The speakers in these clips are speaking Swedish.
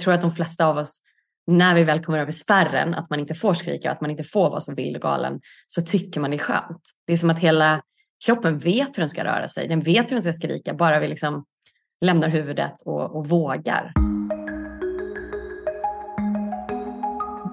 tror att de flesta av oss, när vi väl kommer över spärren, att man inte får skrika och att man inte får vara så vild och galen, så tycker man det är skönt. Det är som att hela kroppen vet hur den ska röra sig. Den vet hur den ska skrika, bara vi liksom lämnar huvudet och, och vågar.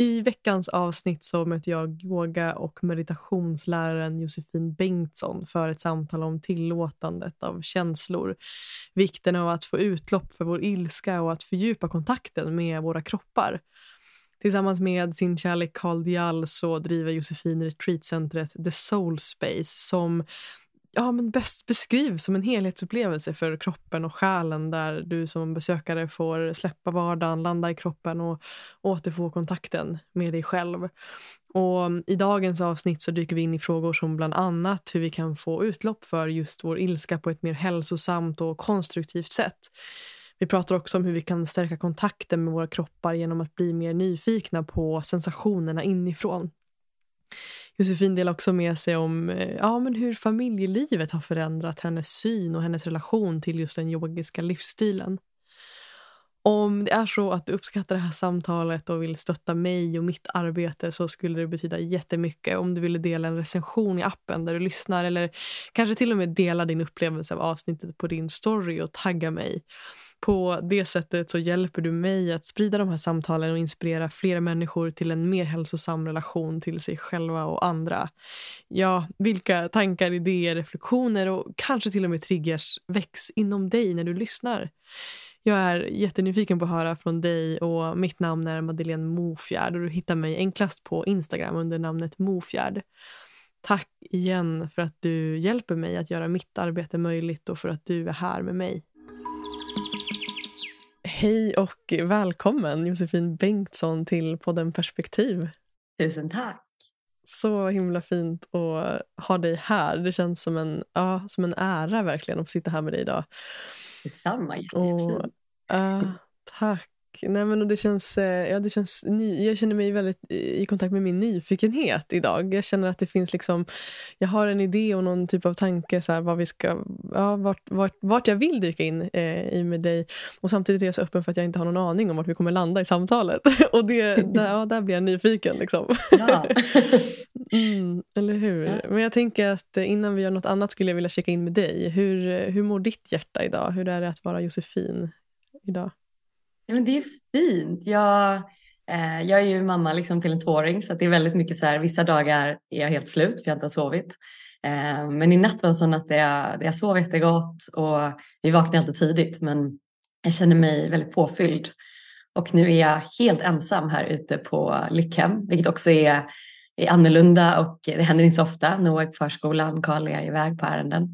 I veckans avsnitt så möter jag yoga och meditationsläraren Josefin Bengtsson för ett samtal om tillåtandet av känslor. Vikten av att få utlopp för vår ilska och att fördjupa kontakten med våra kroppar. Tillsammans med sin kärlek Carl Dial så driver Josefin retreatcentret The Soul Space som ja, men bäst beskrivs som en helhetsupplevelse för kroppen och själen där du som besökare får släppa vardagen, landa i kroppen och återfå kontakten med dig själv. Och I dagens avsnitt så dyker vi in i frågor som bland annat hur vi kan få utlopp för just vår ilska på ett mer hälsosamt och konstruktivt sätt. Vi pratar också om hur vi kan stärka kontakten med våra kroppar genom att bli mer nyfikna på sensationerna inifrån. Josefin delar också med sig om eh, ja, men hur familjelivet har förändrat hennes syn och hennes relation till just den yogiska livsstilen. Om det är så att du uppskattar det här samtalet och vill stötta mig och mitt arbete så skulle det betyda jättemycket om du ville dela en recension i appen där du lyssnar eller kanske till och med dela din upplevelse av avsnittet på din story och tagga mig. På det sättet så hjälper du mig att sprida de här samtalen och inspirera fler människor till en mer hälsosam relation till sig själva och andra. Ja, vilka tankar, idéer, reflektioner och kanske till och med triggers väcks inom dig när du lyssnar? Jag är jättenyfiken på att höra från dig och mitt namn är Madeleine Mofjärd och du hittar mig enklast på Instagram under namnet Mofjärd. Tack igen för att du hjälper mig att göra mitt arbete möjligt och för att du är här med mig. Hej och välkommen Josefin Bengtsson till podden Perspektiv. Tusen tack. Så himla fint att ha dig här. Det känns som en, ja, som en ära verkligen att få sitta här med dig idag. Detsamma, jättefint. Uh, tack. Nej, men det känns, eh, ja, det känns ny, jag känner mig väldigt i kontakt med min nyfikenhet idag. Jag känner att det finns liksom, jag har en idé och någon typ av tanke så här, vad vi ska, ja, vart, vart, vart jag vill dyka in eh, i med dig. Och samtidigt är jag så öppen för att jag inte har någon aning om vart vi kommer landa i samtalet. och det, där, ja, där blir jag nyfiken. Liksom. Ja. mm, eller hur? Ja. Men jag tänker att innan vi gör något annat skulle jag vilja checka in med dig. Hur, hur mår ditt hjärta idag? Hur är det att vara Josefin idag? Ja, men det är fint. Jag, eh, jag är ju mamma liksom till en tvååring så det är väldigt mycket så här, vissa dagar är jag helt slut för jag inte har sovit. Eh, men i natt var det så att jag, jag sov jättegott och vi vaknade alltid tidigt men jag känner mig väldigt påfylld. Och nu är jag helt ensam här ute på Lyckhem, vilket också är, är annorlunda och det händer inte så ofta. Noah är på förskolan, Karl är iväg på ärenden.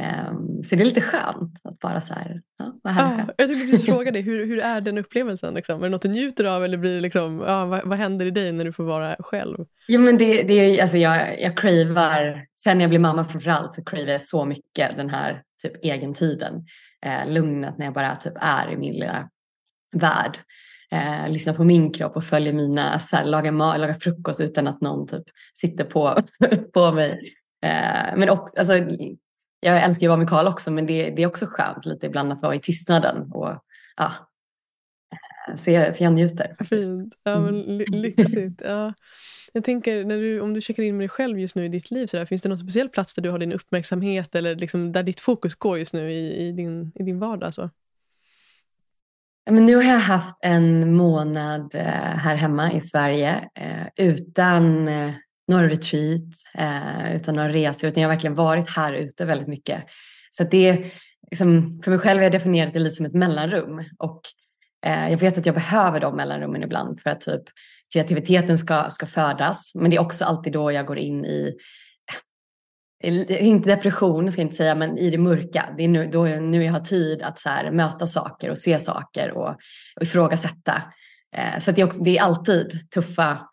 Um, så det är lite skönt att bara så här, ja, vara här ah, Jag tänkte precis fråga dig, hur, hur är den upplevelsen? Liksom? Är det något du njuter av eller blir liksom, ja, vad, vad händer i dig när du får vara själv? Jo men det, det är, alltså jag, jag cravar, sen jag blir mamma framförallt så cravar jag så mycket den här typ egentiden. Eh, lugnet när jag bara typ är i min lilla värld. Eh, lyssnar på min kropp och följer mina, så här, lagar, lagar frukost utan att någon typ sitter på, på mig. Eh, men också, alltså, jag älskar ju att vara med Karl också men det, det, är också skönt lite ibland att vara i tystnaden. Och, ja, eh, så, jag, så jag njuter. Fint. Ja, men mm. lyxigt. Ja. Jag tänker, när du, om du checkar in med dig själv just nu i ditt liv, så där, finns det någon speciell plats där du har din uppmärksamhet eller liksom där ditt fokus går just nu i, i, din, i din vardag? Så? Ja, men nu har jag haft en månad eh, här hemma i Sverige eh, utan några retreat, eh, utan några resor, utan jag har verkligen varit här ute väldigt mycket. Så det liksom, för mig själv har jag definierat det lite som ett mellanrum och eh, jag vet att jag behöver de mellanrummen ibland för att typ kreativiteten ska, ska födas. Men det är också alltid då jag går in i eh, inte depression ska jag inte säga, men i det mörka. Det är nu, då, nu jag har tid att så här, möta saker och se saker och, och ifrågasätta. Eh, så det är, också, det är alltid tuffa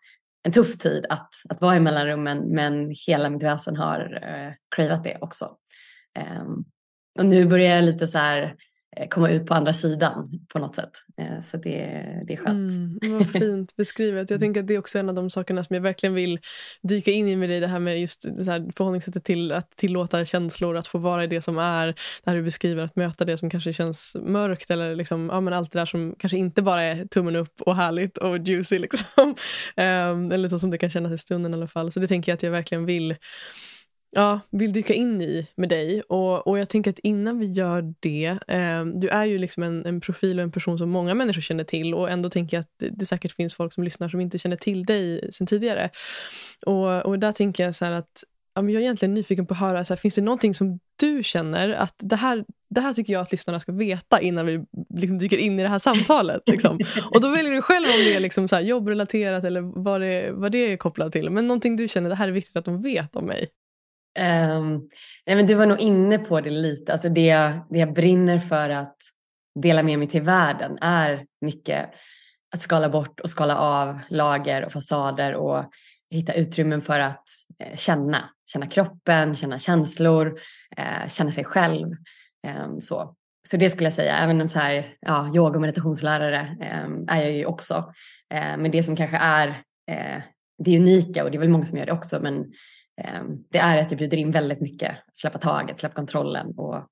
en tuff tid att, att vara i mellanrummen men hela mitt väsen har eh, cravat det också. Eh, och nu börjar jag lite så här komma ut på andra sidan på något sätt. Eh, så det, det är skönt. Mm, vad fint beskrivet. Jag tänker att det är också en av de sakerna som jag verkligen vill dyka in i med dig. Det här med just det här förhållningssättet till att tillåta känslor, att få vara i det som är. Det här du beskriver, att möta det som kanske känns mörkt eller liksom, ja, men allt det där som kanske inte bara är tummen upp och härligt och juicy. Liksom. um, eller så som det kan kännas i stunden i alla fall. Så det tänker jag att jag verkligen vill ja, vill dyka in i med dig. Och, och jag tänker att innan vi gör det, eh, du är ju liksom en, en, profil och en person som många människor känner till och ändå tänker jag att det, det säkert finns folk som lyssnar som inte känner till dig sen tidigare. Och, och där tänker jag så att ja, men jag är egentligen nyfiken på att höra, så här, finns det någonting som du känner att det här, det här tycker jag att lyssnarna ska veta innan vi liksom dyker in i det här samtalet. Liksom. Och då väljer du själv om det är liksom så här, jobbrelaterat eller vad det, vad det är kopplat till. Men någonting du känner, det här är viktigt att de vet om mig. Um, nej men du var nog inne på det lite. Alltså det, det jag brinner för att dela med mig till världen är mycket att skala bort och skala av lager och fasader och hitta utrymmen för att eh, känna. Känna kroppen, känna känslor, eh, känna sig själv. Eh, så. så det skulle jag säga, även om så här, ja, yoga och meditationslärare ehm, är jag ju också. Ehm, men det som kanske är eh, det unika, och det är väl många som gör det också, men det är att jag bjuder in väldigt mycket, släppa taget, släppa kontrollen och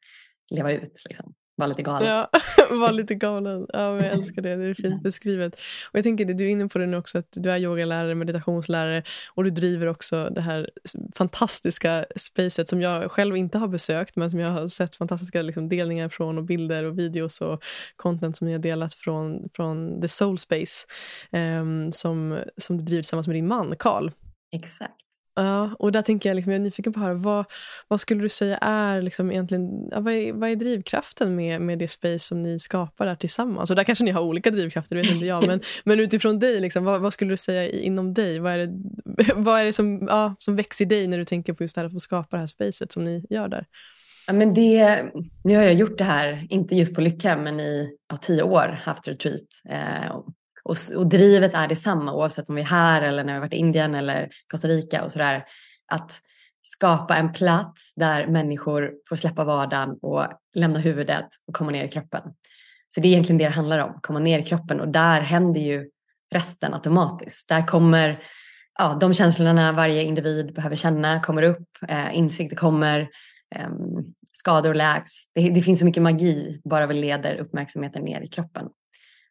leva ut. Liksom. Vara lite galen. Ja, var lite galen. Ja, men jag älskar det. Det är fint beskrivet. Och jag tänker det, du är inne på det nu också, att du är yogalärare, meditationslärare och du driver också det här fantastiska spacet som jag själv inte har besökt men som jag har sett fantastiska liksom, delningar från och bilder och videos och content som ni har delat från, från The Soul Space um, som, som du driver tillsammans med din man Karl. Exakt. Ja, och där tänker jag, liksom, jag är nyfiken på att höra, vad, vad skulle du säga är, liksom, egentligen, ja, vad, är, vad är drivkraften med, med det space som ni skapar där tillsammans? Och där kanske ni har olika drivkrafter, det vet inte jag, men, men utifrån dig, liksom, vad, vad, skulle du säga inom dig? Vad är det, vad är det som, ja, som växer i dig när du tänker på just det här att få skapa det här spacet som ni gör där? Ja, men det, nu har jag gjort det här, inte just på Lyckhem, men i ja, tio år haft retreat. Eh, och, och drivet är detsamma oavsett om vi är här eller när vi har varit i Indien eller Costa Rica och sådär. Att skapa en plats där människor får släppa vardagen och lämna huvudet och komma ner i kroppen. Så det är egentligen det det handlar om, komma ner i kroppen och där händer ju resten automatiskt. Där kommer ja, de känslorna varje individ behöver känna, kommer upp, eh, insikter kommer, eh, skador läks. Det, det finns så mycket magi bara vi leder uppmärksamheten ner i kroppen.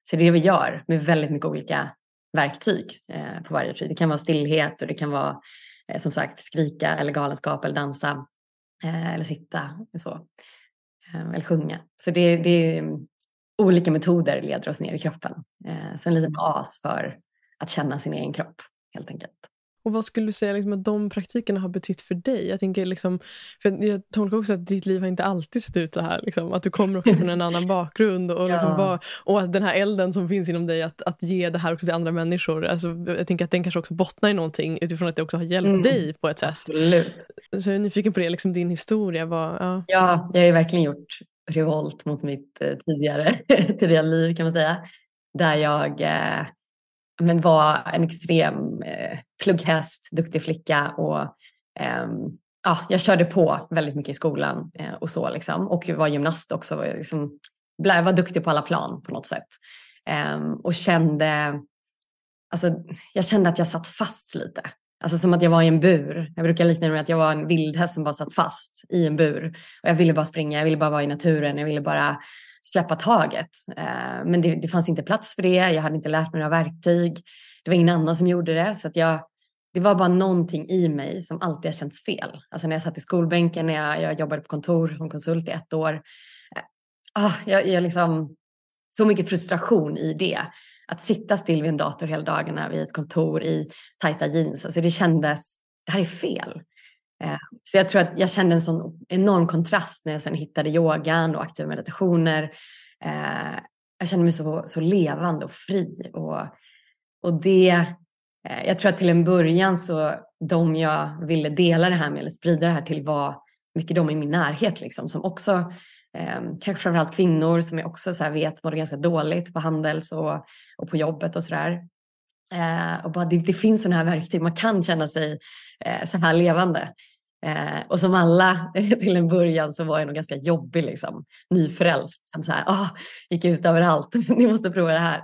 Så det är det vi gör med väldigt mycket olika verktyg eh, på varje retreat. Det kan vara stillhet och det kan vara eh, som sagt skrika eller galenskap eller dansa eh, eller sitta så. eller sjunga. Så det, det är mm, olika metoder leder oss ner i kroppen. så en liten as för att känna sin egen kropp helt enkelt. Och Vad skulle du säga liksom, att de praktikerna har betytt för dig? Jag tänker liksom, för jag tolkar också att ditt liv har inte alltid sett ut så här. Liksom, att du kommer också från en annan bakgrund. Och, liksom ja. var, och att den här elden som finns inom dig, att, att ge det här också till andra människor. Alltså, jag tänker att den kanske också bottnar i någonting utifrån att det också har hjälpt mm. dig på ett sätt. Absolut. Så jag är nyfiken på det, liksom din historia. Var, ja. ja, jag har ju verkligen gjort revolt mot mitt eh, tidigare, tidigare liv kan man säga. Där jag eh, men var en extrem eh, plugghäst, duktig flicka och eh, ja, jag körde på väldigt mycket i skolan eh, och så liksom. Och var gymnast också. Liksom, var duktig på alla plan på något sätt. Eh, och kände, alltså, jag kände att jag satt fast lite. Alltså som att jag var i en bur. Jag brukar likna det med att jag var en vildhäst som bara satt fast i en bur. Och jag ville bara springa, jag ville bara vara i naturen, jag ville bara släppa taget. Eh, men det, det, fanns inte plats för det. Jag hade inte lärt mig några verktyg. Det var ingen annan som gjorde det. Så att jag, det var bara någonting i mig som alltid har känts fel. Alltså när jag satt i skolbänken, när jag, jag jobbade på kontor som konsult i ett år. Eh, ah, jag, jag liksom, så mycket frustration i det. Att sitta still vid en dator hela dagarna vid ett kontor i tajta jeans. Alltså det kändes, det här är fel. Eh, så jag tror att jag kände en sån enorm kontrast när jag sen hittade yogan och aktiva meditationer. Eh, jag kände mig så, så levande och fri. Och, och det, eh, jag tror att till en början så de jag ville dela det här med eller sprida det här till var mycket de i min närhet liksom, som också kanske framförallt kvinnor som jag också så vet mådde ganska dåligt på Handels och, och på jobbet och sådär. Eh, och bara det, det finns sådana här verktyg, man kan känna sig eh, så här levande. Eh, och som alla till en början så var jag nog ganska jobbig, liksom. nyfrälst. Som så här, ah, gick ut överallt, ni måste prova det här.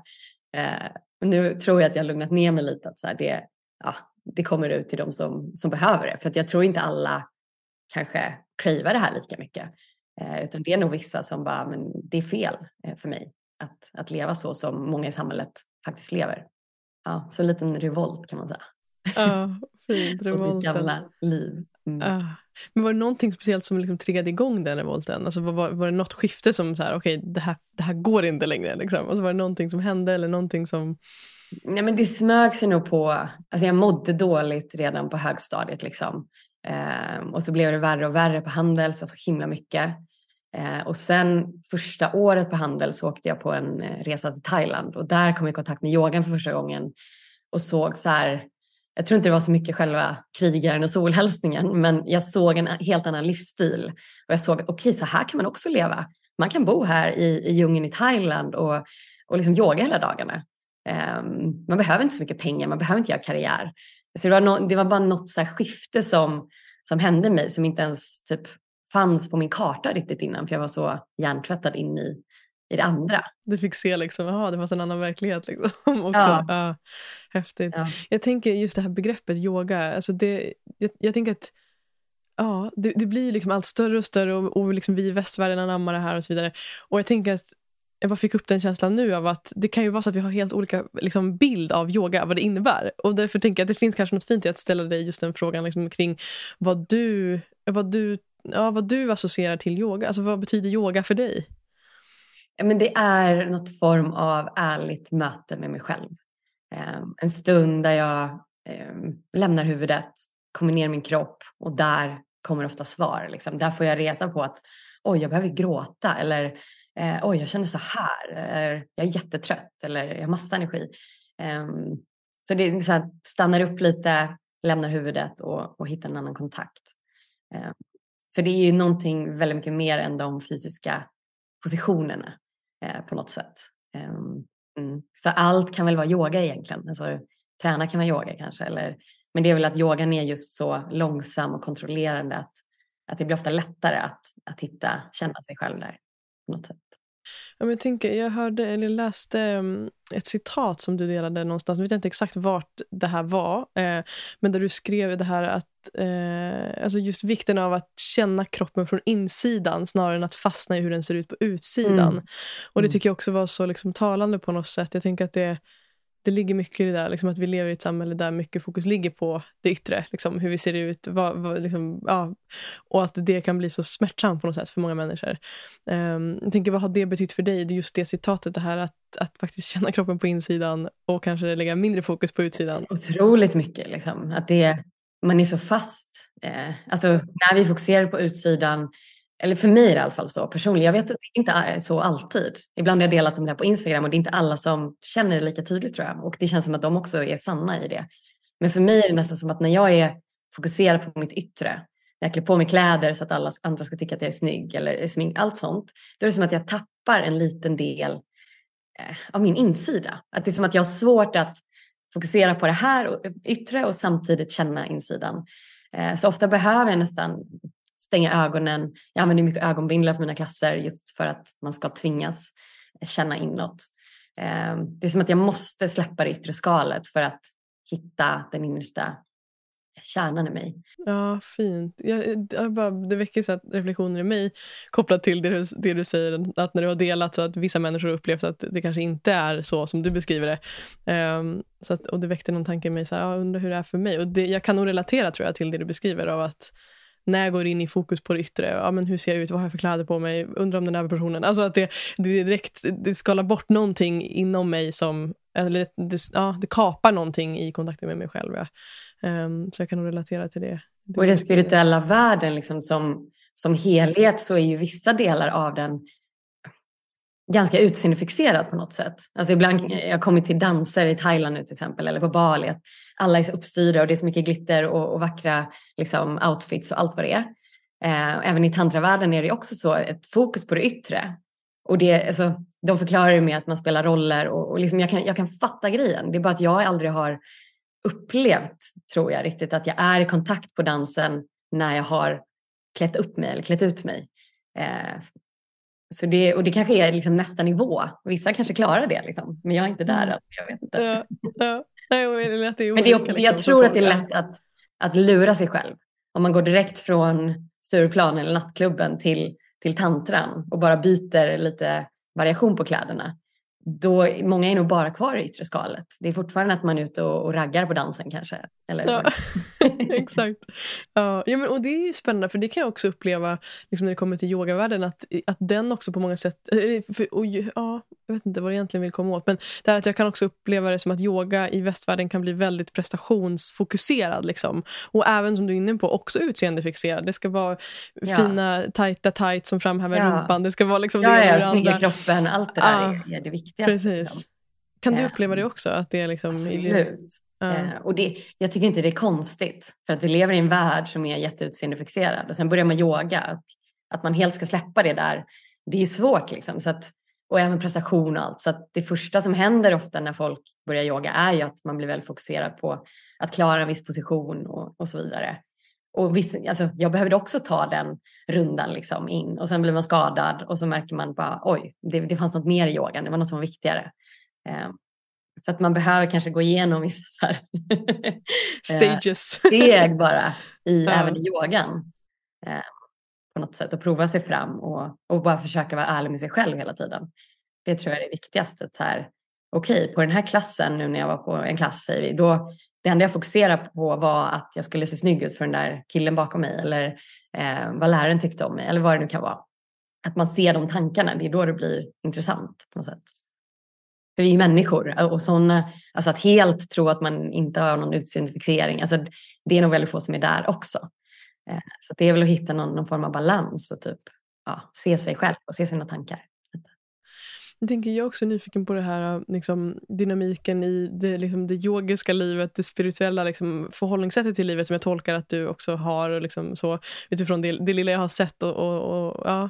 Eh, nu tror jag att jag har lugnat ner mig lite, att så här, det, ja, det kommer ut till de som, som behöver det. För att jag tror inte alla kanske kräver det här lika mycket. Eh, utan det är nog vissa som bara, men det är fel eh, för mig att, att leva så som många i samhället faktiskt lever. Ja, så en liten revolt kan man säga. Ja, fint. Revolten. mitt gamla liv. Mm. Uh, men var det någonting speciellt som liksom triggade igång den revolten? Alltså var, var det något skifte som så här, okej, okay, det, här, det här går inte längre? Liksom? Alltså var det någonting som hände eller någonting som... Nej men det smög sig nog på, alltså jag mådde dåligt redan på högstadiet liksom. Eh, och så blev det värre och värre på Handels, så himla mycket. Eh, och sen första året på Handels så åkte jag på en eh, resa till Thailand och där kom jag i kontakt med yogan för första gången och såg så här, jag tror inte det var så mycket själva krigaren och solhälsningen, men jag såg en helt annan livsstil och jag såg att okej, okay, så här kan man också leva. Man kan bo här i, i djungeln i Thailand och, och liksom yoga hela dagarna. Um, man behöver inte så mycket pengar, man behöver inte göra karriär. Så det, var no, det var bara något så skifte som, som hände mig som inte ens typ fanns på min karta riktigt innan för jag var så hjärntvättad in i, i det andra. Du fick se liksom, aha, det fanns en annan verklighet. Liksom. också. Ja. ja. häftigt. Ja. Jag tänker just det här begreppet yoga, alltså det, jag, jag tänker att ja, det, det, blir liksom allt större och större och, och liksom vi i västvärlden anammar det här och så vidare. Och jag tänker att jag bara fick upp den känslan nu av att det kan ju vara så att vi har helt olika liksom, bild av yoga, vad det innebär. Och därför tänker jag att det finns kanske något fint i att ställa dig just den frågan liksom, kring vad du, vad, du, ja, vad du associerar till yoga. Alltså vad betyder yoga för dig? Men det är något form av ärligt möte med mig själv. Ehm, en stund där jag ehm, lämnar huvudet, kommer ner i min kropp och där kommer ofta svar. Liksom. Där får jag reda på att oj, jag behöver gråta eller eh, oj, jag känner så här, eller, jag är jättetrött eller jag har massa energi. Ehm, så det är så här, stannar upp lite, lämnar huvudet och, och hittar en annan kontakt. Så det är ju någonting väldigt mycket mer än de fysiska positionerna eh, på något sätt. Um, mm. Så allt kan väl vara yoga egentligen. Alltså, träna kan vara yoga kanske. Eller, men det är väl att yogan är just så långsam och kontrollerande att, att det blir ofta lättare att, att hitta, känna sig själv där på något sätt. Ja, men jag, tänker, jag hörde eller läste um, ett citat som du delade någonstans. Jag vet inte exakt vart det här var. Eh, men där du skrev det här att eh, alltså just vikten av att känna kroppen från insidan snarare än att fastna i hur den ser ut på utsidan. Mm. Och det mm. tycker jag också var så liksom, talande på något sätt. Jag tänker att det det ligger mycket i det där, liksom att vi lever i ett samhälle där mycket fokus ligger på det yttre, liksom, hur vi ser ut, vad, vad, liksom, ja, och att det kan bli så smärtsamt på något sätt för många människor. Um, jag tänker, vad har det betytt för dig? Just det citatet, det här att, att faktiskt känna kroppen på insidan och kanske lägga mindre fokus på utsidan. Otroligt mycket, liksom. att det, man är så fast. Eh, alltså, när vi fokuserar på utsidan eller för mig är det i alla fall så personligen. Jag vet att det inte är så alltid. Ibland har jag delat om det här på Instagram och det är inte alla som känner det lika tydligt tror jag. Och det känns som att de också är sanna i det. Men för mig är det nästan som att när jag är fokuserad på mitt yttre, när jag klär på mig kläder så att alla andra ska tycka att jag är snygg eller smink, allt sånt. Då är det som att jag tappar en liten del eh, av min insida. Att det är som att jag har svårt att fokusera på det här yttre och samtidigt känna insidan. Eh, så ofta behöver jag nästan stänga ögonen. Jag använder mycket ögonbindlar på mina klasser just för att man ska tvingas eh, känna inåt. Eh, det är som att jag måste släppa det yttre skalet för att hitta den innersta kärnan i mig. Ja, fint. Jag, jag bara, det väcker så reflektioner i mig kopplat till det du, det du säger, att när du har delat så att vissa människor upplevt att det kanske inte är så som du beskriver det. Um, så att, och det väckte någon tanke i mig, så här, jag undrar hur det är för mig. Och det, jag kan nog relatera tror jag till det du beskriver av att när jag går in i fokus på det yttre, ja, men hur ser jag ut, vad har jag för kläder på mig, undrar om den där personen. Alltså att det, det direkt det skalar bort någonting inom mig som, eller det, ja, det kapar någonting i kontakten med mig själv. Ja. Um, så jag kan nog relatera till det. det och i den spirituella världen liksom som, som helhet så är ju vissa delar av den ganska utseendefixerad på något sätt. Alltså ibland, jag har kommit till danser i Thailand nu till exempel, eller på Bali, att alla är så uppstyrda och det är så mycket glitter och, och vackra liksom, outfits och allt vad det är. Eh, även i tantravärlden är det också så, ett fokus på det yttre. Och det, alltså, de förklarar det med att man spelar roller och, och liksom jag, kan, jag kan fatta grejen. Det är bara att jag aldrig har upplevt, tror jag riktigt, att jag är i kontakt på dansen när jag har klätt upp mig eller klätt ut mig. Eh, så det, och det kanske är liksom nästa nivå. Vissa kanske klarar det, liksom. men jag är inte där Mm. än. Jag vet inte. Ja, ja. Nej, det är Men det olika, jag liksom, tror att det är lätt att, att lura sig själv. Om man går direkt från Stureplan eller nattklubben till, till tantran och bara byter lite variation på kläderna. Då, många är nog bara kvar i yttre skalet. Det är fortfarande att man är ute och, och raggar på dansen kanske. Eller Ja. det- Exakt. Ja, men, och det är ju spännande för det kan jag också uppleva liksom när det kommer till yogavärlden att, att den också på många sätt, eh, för, och, ja, jag vet inte vad jag egentligen vill komma åt men det att jag kan också uppleva det som att yoga i västvärlden kan bli väldigt prestationsfokuserad liksom. och även som du är inne på också utseendefixerad. Det ska vara Ja. fina tajta tights som framhäver Ja. rumpan. Det ska vara liksom det Ja, ena ja, det snygga kroppen, allt det där är, är det viktigaste. Precis. Kan du Ja. uppleva det också? Att det är liksom Absolut. Ja. Eh, och det, jag tycker inte det är konstigt. För att vi lever i en värld som är jätteutseendefikserad. Och sen börjar man yoga. Att, att man helt ska släppa det där. Det är svårt liksom. Så att, och även prestation och allt. Så att det första som händer ofta när folk börjar yoga är ju att man blir väldigt fokuserad på att klara en viss position och, och så vidare. Och viss, alltså, jag behövde också ta den rundan liksom in och sen blir man skadad och så märker man bara oj, det, det fanns något mer i yogan, det var något som var viktigare. Eh, så att man behöver kanske gå igenom vissa så här Stages. steg bara i, Ja. även i yogan. Eh, på något sätt och prova sig fram och, och bara försöka vara ärlig med sig själv hela tiden. Det tror jag är det viktigaste. Okej, på den här klassen nu när jag var på en klass säger vi, då det enda jag fokuserade på var att jag skulle se snygg ut för den där killen bakom mig eller eh, vad läraren tyckte om mig eller vad det nu kan vara. Att man ser de tankarna, det är då det blir intressant på något sätt. För vi är människor och sådana, alltså att helt tro att man inte har någon utseendefixering, alltså det är nog väldigt få som är där också. Eh, Så det är väl att hitta någon, någon form av balans och typ ja, se sig själv och se sina tankar. Tänker jag är också nyfiken på det här liksom, dynamiken i det, liksom, det yogiska livet, det spirituella liksom, förhållningssättet till livet som jag tolkar att du också har liksom, så, utifrån det, det lilla jag har sett. Och, och, och, ja,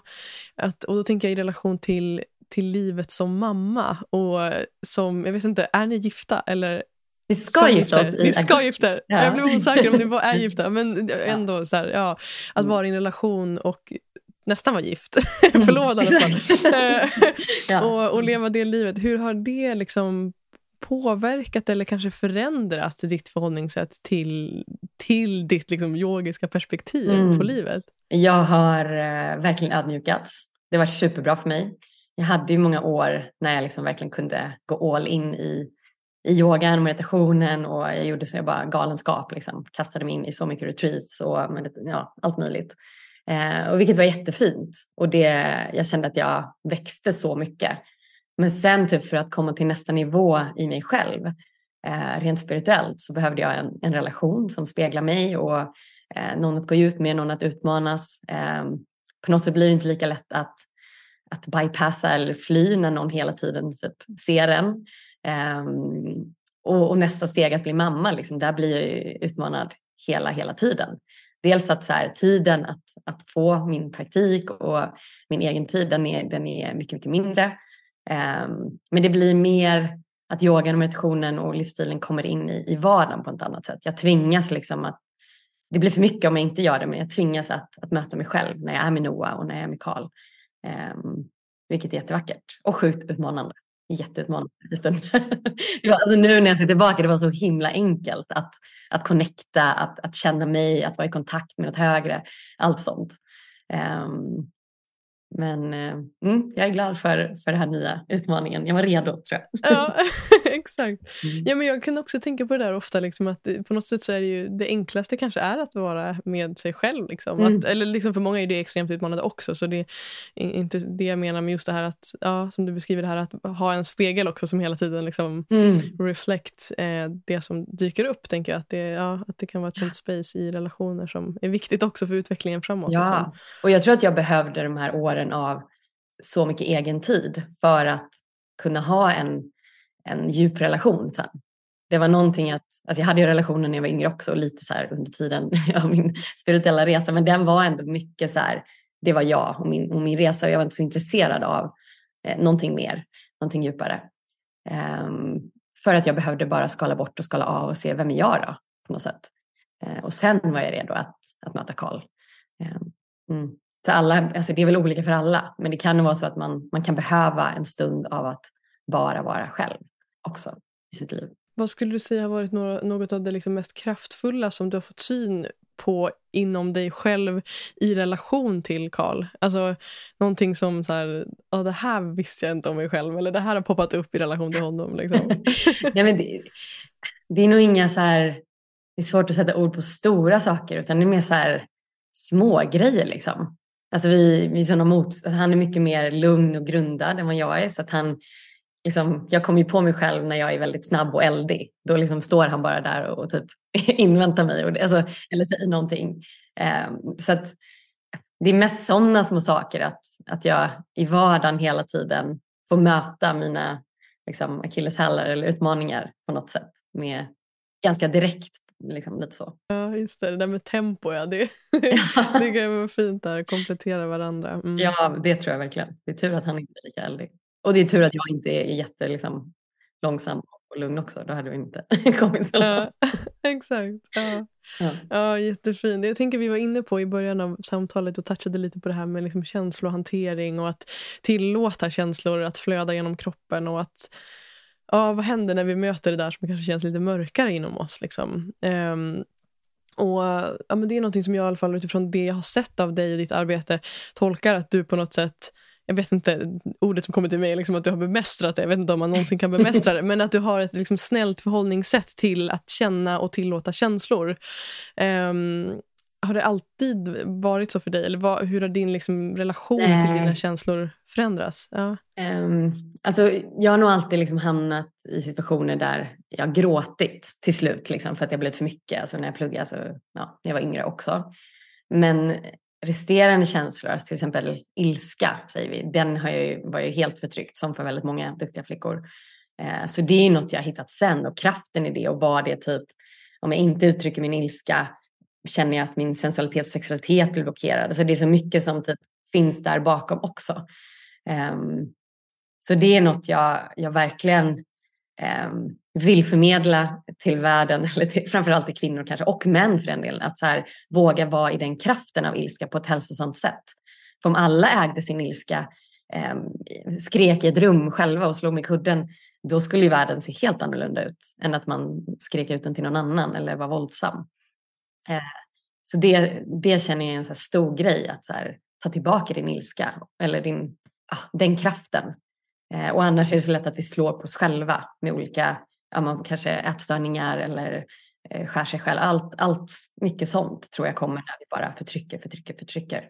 att, och då tänker jag i relation till, till livet som mamma. Och som, jag vet inte, är ni gifta eller Vi ska gifta oss i Ni ska gifta. Ja. Jag blev osäker om ni var, är gifta. Men ändå så här, ja, att Mm. vara i en relation och nästan vara gift. Förlovad i alla fall. Eh, Ja. och, och leva det livet. Hur har det liksom påverkat eller kanske förändrat ditt förhållningssätt till, till ditt liksom yogiska perspektiv Mm. på livet? Jag har eh, verkligen ödmjukats. Det var superbra för mig. Jag hade ju många år när jag liksom verkligen kunde gå all in i, i yogan och meditationen och jag gjorde så jag bara galenskap. Liksom. Kastade mig in i så mycket retreats och ja, allt möjligt. Eh, och vilket var jättefint. Och det, jag kände att jag växte så mycket. Men sen typ för att komma till nästa nivå i mig själv, eh, rent spirituellt, så behövde jag en, en relation som speglar mig och eh, någon att gå ut med, någon att utmanas. Eh, på något sätt blir det inte lika lätt att, att bypassa eller fly när någon hela tiden typ ser en. Eh, och, och nästa steg att bli mamma, liksom, där blir jag ju utmanad hela, hela tiden. Dels att så här, tiden att, att få min praktik och min egen tid, den är, den är mycket, mycket mindre. Um, men det blir mer att yogan och meditationen och livsstilen kommer in i, i vardagen på ett annat sätt. Jag tvingas liksom att det blir för mycket om jag inte gör det, men jag tvingas att, att möta mig själv när jag är med Noah och när jag är med Karl. Um, ehm, vilket är jättevackert och sjukt utmanande. Jätteutmanande i stunder. Alltså nu när jag ser tillbaka, det var så himla enkelt att, att connecta, att, att känna mig, att vara i kontakt med något högre, allt sånt. Um, men uh, mm, jag är glad för, för den här nya utmaningen. Jag var redo tror jag. Ja, exakt. Mm. Ja, men jag kan också tänka på det där ofta, liksom, att på något sätt så är det ju det enklaste kanske är att vara med sig själv. Liksom. Mm. Att, eller liksom för många är det extremt utmanande också, så det är inte det jag menar med just det här att, ja, som du beskriver det här, att ha en spegel också som hela tiden liksom Mm. reflect eh, det som dyker upp, tänker jag. Att det, ja, att det kan vara ett sånt space i relationer som är viktigt också för utvecklingen framåt. liksom. Ja, och jag tror att jag behövde de här åren av så mycket egen tid för att kunna ha en, en djup relation sen. Det var någonting att, alltså jag hade ju relationer när jag var yngre också, lite så här under tiden av min spirituella resa, men den var ändå mycket så här, det var jag och min, och min resa och jag var inte så intresserad av eh, någonting mer, någonting djupare. Um, för att jag behövde bara skala bort och skala av och se vem är jag då på något sätt. Eh, och sen var jag redo att, att möta Karl. Eh, mm. Så alla, alltså det är väl olika för alla, men det kan vara så att man, man kan behöva en stund av att bara vara själv också i sitt liv. Vad skulle du säga har varit något av det liksom mest kraftfulla som du har fått syn på inom dig själv i relation till Karl? Alltså någonting som så här, oh, det här visste jag inte om mig själv eller det här har poppat upp i relation till honom. Liksom. Nej, men det, det, är nog inga så här, det är svårt att sätta ord på stora saker utan det är mer så här små grejer liksom. Alltså vi, vi är mot, han är mycket mer lugn och grundad än vad jag är så att han liksom, jag kommer ju på mig själv när jag är väldigt snabb och eldig. Då liksom står han bara där och, typ inväntar mig och, alltså, eller säger någonting. Um, så att, det är mest sådana små saker att, att jag i vardagen hela tiden får möta mina liksom, akilleshälar eller utmaningar på något sätt med ganska direkt. Liksom, lite så. Ja, just det. Det där med tempo, ja. Det, det kan vara fint där, komplettera varandra. Mm. Ja, det tror jag verkligen. Det är tur att han inte är lika eldig. Och det är tur att jag inte är jätte liksom, långsam och lugn också. Då hade vi inte kommit så långt. Ja, exakt. Ja. Ja. ja, jättefint. Jag tänker vi var inne på i början av samtalet och touchade lite på det här med liksom känslohantering och att tillåta känslor att flöda genom kroppen och att ja, vad händer när vi möter det där som kanske känns lite mörkare inom oss. Liksom. Um, och ja, men Det är något som jag i alla fall utifrån det jag har sett av dig och ditt arbete tolkar att du på något sätt jag vet inte, ordet som kommer till mig liksom att du har bemästrat det. Jag vet inte om man någonsin kan bemästra det. Men att du har ett liksom snällt förhållningssätt till att känna och tillåta känslor. Um, har det alltid varit så för dig? Eller vad, hur har din liksom relation Nej. till dina känslor förändrats? Ja. Um, alltså, jag har nog alltid liksom hamnat i situationer där jag har gråtit till slut liksom, för att det har blivit för mycket. Alltså, när jag pluggade, alltså, ja, när jag var yngre också. Men resterande känslor, till exempel ilska, säger vi, den har ju, var ju helt förtryckt som för väldigt många duktiga flickor. Eh, så det är något jag har hittat sen och kraften i det och vad det typ, om jag inte uttrycker min ilska känner jag att min sensualitet och sexualitet blir blockerad. Alltså det är så mycket som typ finns där bakom också. Ehm, så det är något jag, jag verkligen Ehm, vill förmedla till världen, eller till, framförallt till kvinnor kanske, och män för den delen, att så här, våga vara i den kraften av ilska på ett hälsosamt sätt. För om alla ägde sin ilska, eh, skrek i ett rum själva och slog med kudden, då skulle ju världen se helt annorlunda ut än att man skrek ut den till någon annan eller var våldsam. Eh, så det, det känner jag är en så stor grej, att så här, ta tillbaka din ilska eller din, ah, den kraften. Eh, och annars är det så lätt att vi slår på oss själva med olika ja, man kanske ätstörningar eller eh, skär sig själv. Allt, allt mycket sånt tror jag kommer när vi bara förtrycker, förtrycker, förtrycker.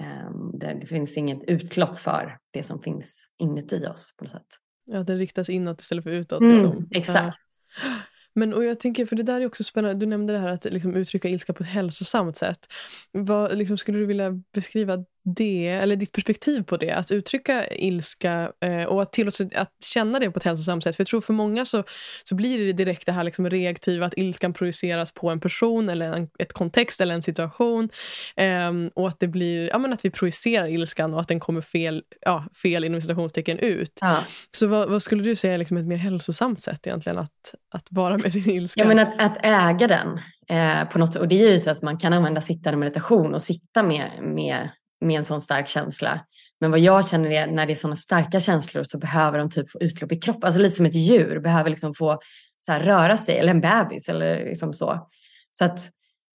Um, det, det, finns inget utlopp för det som finns inuti oss på något sätt. Ja, det riktas inåt istället för utåt. Mm, liksom. Exakt. Uh. Men och jag tänker, för det där är också spännande, du nämnde det här att liksom, uttrycka ilska på ett hälsosamt sätt. Vad, liksom, skulle du vilja beskriva det, eller ditt perspektiv på det, att uttrycka ilska eh, och att tillåta att känna det på ett hälsosamt sätt. För jag tror för många så, så blir det direkt det här liksom reaktiva, att ilskan projiceras på en person eller en ett kontext eller en situation. Eh, och att det blir, ja men att vi projicerar ilskan och att den kommer fel, ja, fel inom citationstecken ut. Ja. Så vad, vad, skulle du säga är liksom ett mer hälsosamt sätt egentligen att, att vara med sin ilska? Ja men att, att äga den. Eh, på något, och det är ju så att man kan använda sittande meditation och sitta med, med med en sån stark känsla. Men vad jag känner är när det är såna starka känslor så behöver de typ få utlopp i kroppen. Alltså lite som ett djur behöver liksom få så här, röra sig eller en bebis eller liksom så. Så att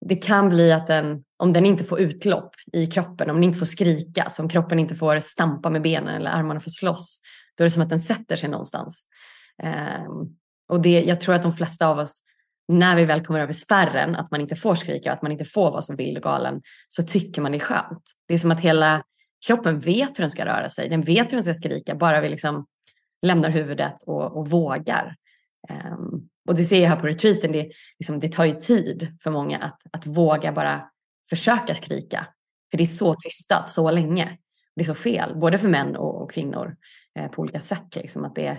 det kan bli att den, om den inte får utlopp i kroppen, om den inte får skrika, om kroppen inte får stampa med benen eller armarna får slåss, då är det som att den sätter sig någonstans. Um, och det, jag tror att de flesta av oss när vi väl kommer över spärren, att man inte får skrika, att man inte får vara så vild och galen, så tycker man det är skönt. Det är som att hela kroppen vet hur den ska röra sig, den vet hur den ska skrika, bara vi liksom lämnar huvudet och, och vågar. Um, och det ser jag här på retreaten, det, liksom, det tar ju tid för många att, att våga bara försöka skrika. För det är så tystat så länge. Det är så fel, både för män och, och kvinnor eh, på olika sätt. Liksom, att det,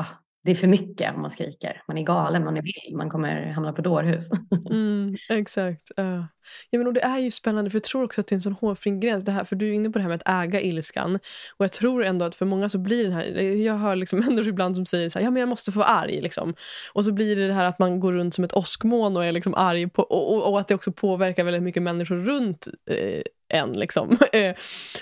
ah, det är för mycket om man skriker. Man är galen, man är vild, man kommer hamna på dårhus. Mm, exakt. Uh. Ja, men och det är ju spännande, för jag tror också att det är en sån hårfin gräns. Det här, för du är inne på det här med att äga ilskan. Och jag tror ändå att för många så blir den här... Jag hör liksom människor ibland som säger så här, ja men jag måste få vara arg. Liksom. Och så blir det det här att man går runt som ett åskmoln och är liksom arg. På, och, och, och, att det också påverkar väldigt mycket människor runt eh, än. Liksom. Eh,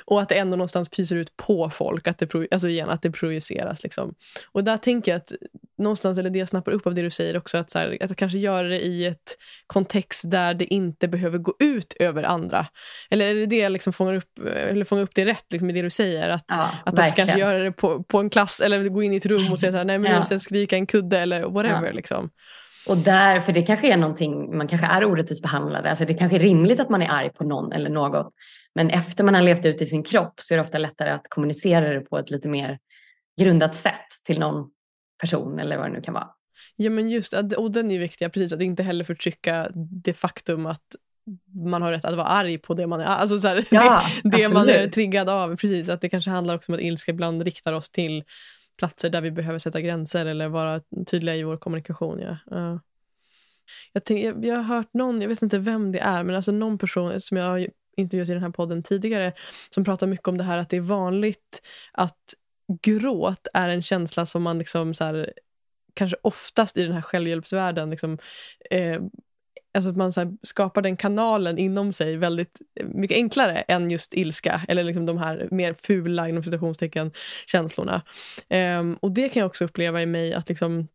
och att det ändå någonstans pyser ut på folk, att det, alltså igen, att det projiceras. Liksom. Och där tänker jag att någonstans, eller det jag snappar upp av det du säger också, att, så här, att kanske göra det i ett kontext där det inte behöver gå ut över andra. Eller är det det jag liksom fångar upp, eller fångar upp det rätt liksom, i det du säger? Att, ja, att också kanske göra det på, på en klass eller gå in i ett rum och säga så här, nej men ja. måste skrika en kudde eller whatever. Ja. Liksom. Och där, för det kanske är någonting, man kanske är orättvist behandlade. Alltså det kanske är rimligt att man är arg på någon eller något. Men efter man har levt ut i sin kropp så är det ofta lättare att kommunicera det på ett lite mer grundat sätt till någon person eller vad det nu kan vara. Ja men just och den är viktig, precis att inte heller förtrycka det faktum att man har rätt att vara arg på det man är, alltså så här, ja, det, det man är triggad av. Precis, att det kanske handlar också om att ilska ibland riktar oss till platser där vi behöver sätta gränser eller vara tydliga i vår kommunikation. Ja. Uh. Jag, tänk, jag, jag, har hört någon, jag vet inte vem det är, men alltså någon person som jag har intervjuat i den här podden tidigare som pratar mycket om det här att det är vanligt att gråt är en känsla som man liksom så här, kanske oftast i den här självhjälpsvärlden liksom, eh, alltså att man så skapar den kanalen inom sig väldigt mycket enklare än just ilska eller liksom de här mer fula inom citationstecken känslorna. Um, och det kan jag också uppleva i mig att liksom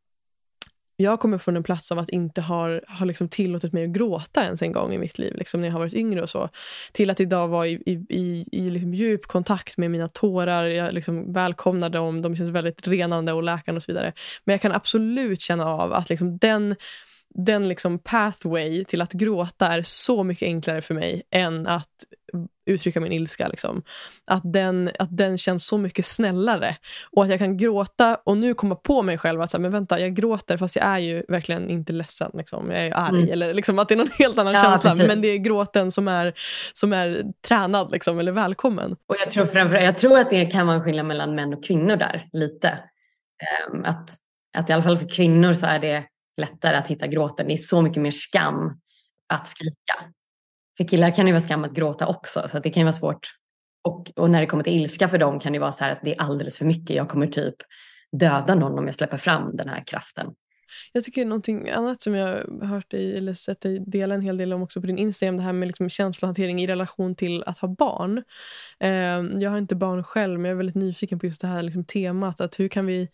jag kommer från en plats av att inte ha har liksom tillåtit mig att gråta ens en gång i mitt liv, liksom när jag har varit yngre och så. Till att idag vara i, i, i, i liksom djup kontakt med mina tårar, jag liksom välkomnar dem, de känns väldigt renande och läkande och så vidare. Men jag kan absolut känna av att liksom den den liksom pathway till att gråta är så mycket enklare för mig än att uttrycka min ilska. Liksom. Att, den, att den känns så mycket snällare. Och att jag kan gråta och nu komma på mig själv att så men vänta, jag gråter fast jag är ju verkligen inte ledsen. Liksom. Jag är ju arg. Mm. Eller liksom, att det är någon helt annan ja, känsla. Precis. Men det är gråten som är, som är tränad liksom, eller välkommen. Och jag tror, framförallt, jag tror att det kan vara en skillnad mellan män och kvinnor där, lite. Um, att, att i alla fall för kvinnor så är det lättare att hitta gråten. Det är så mycket mer skam att skrika. För killar kan det vara skam att gråta också, så det kan ju vara svårt. Och, och, när det kommer till ilska för dem kan det vara så här att det är alldeles för mycket. Jag kommer typ döda någon om jag släpper fram den här kraften. Jag tycker någonting annat som jag har hört dig eller sett dig dela en hel del om också på din Instagram, det här med liksom känslohantering i relation till att ha barn. Eh, jag har inte barn själv, men jag är väldigt nyfiken på just det här liksom temat. Att hur kan vi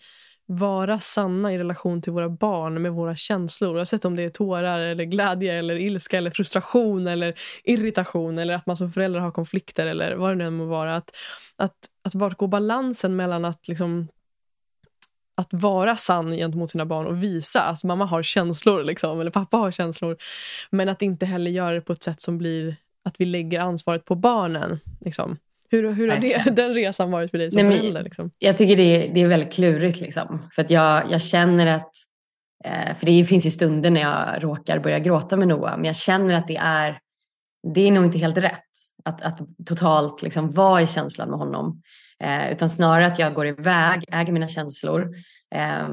vara sanna i relation till våra barn med våra känslor. Oavsett om det är tårar, eller glädje, eller ilska, eller frustration eller irritation eller att man som förälder har konflikter eller vad det nu än må vara. Att, att, att vart går balansen mellan att liksom att vara sann gentemot sina barn och visa att mamma har känslor liksom, eller pappa har känslor. Men att inte heller göra det på ett sätt som blir att vi lägger ansvaret på barnen. Liksom. Hur, hur har det, den resan varit för dig som Nej, förälder? Liksom? Jag tycker det är, det är väldigt klurigt. Liksom. För att jag, jag känner att, eh, för det finns ju stunder när jag råkar börja gråta med Noah, men jag känner att det är, det är nog inte helt rätt att, att totalt liksom vara i känslan med honom. Eh, utan snarare att jag går iväg, äger mina känslor eh,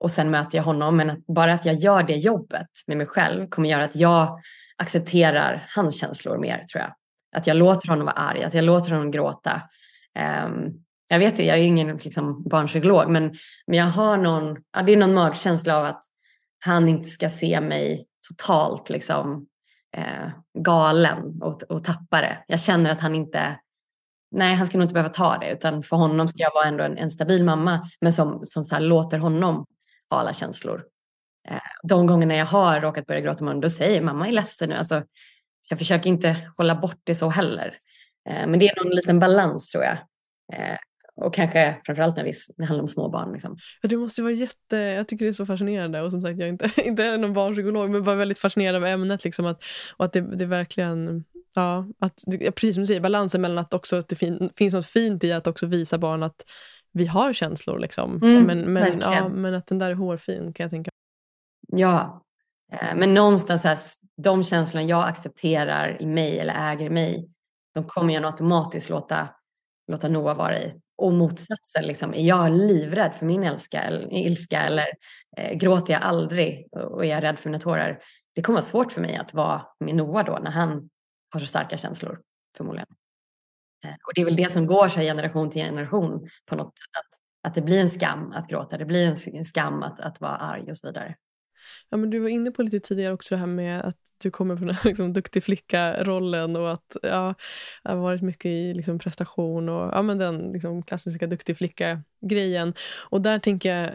och sen möter jag honom. Men att bara att jag gör det jobbet med mig själv kommer göra att jag accepterar hans känslor mer tror jag. Att jag låter honom vara arg, att jag låter honom gråta. Um, jag vet det, jag är ju ingen liksom, barnpsykolog, men, men jag har någon, ja, det är någon magkänsla av att han inte ska se mig totalt liksom, eh, galen och, och tappare. Jag känner att han inte, nej han ska nog inte behöva ta det, utan för honom ska jag vara ändå en, en stabil mamma, men som, som så låter honom ha alla känslor. Eh, de gångerna jag har råkat börja gråta om honom, då säger mamma är ledsen nu. Alltså, så jag försöker inte hålla bort det så heller. Eh, men det är någon liten balans tror jag. Eh, och kanske framförallt när det handlar om små barn. Liksom. Ja, det måste vara jätte, jag tycker det är så fascinerande och som sagt jag är inte, inte är någon barnpsykolog men bara väldigt fascinerad av ämnet. Liksom, att, och att det, det verkligen, ja, att, precis som du säger, balansen mellan att också att det fin, finns något fint i att också visa barn att vi har känslor. Liksom. Mm, men, men, ja, men att den där är hårfin kan jag tänka. Ja, Eh, men någonstans här, de känslorna jag accepterar i mig eller äger i mig, de kommer jag nog automatiskt låta, låta Noah vara i. Och motsatsen, liksom, är jag livrädd för min ilska eller, ilska eller eh, gråter jag aldrig och är jag rädd för mina tårar? Det kommer vara svårt för mig att vara med Noah då när han har så starka känslor förmodligen. Eh, och det är väl det som går så generation till generation på något sätt. Att, att det blir en skam att gråta, det blir en skam att, att vara arg och så vidare. Ja, men du var inne på lite tidigare också det här med att du kommer från den liksom, duktig flicka-rollen och att ja, har varit mycket i liksom, prestation och ja, men den liksom, klassiska duktig flicka-grejen. Och där tänker jag,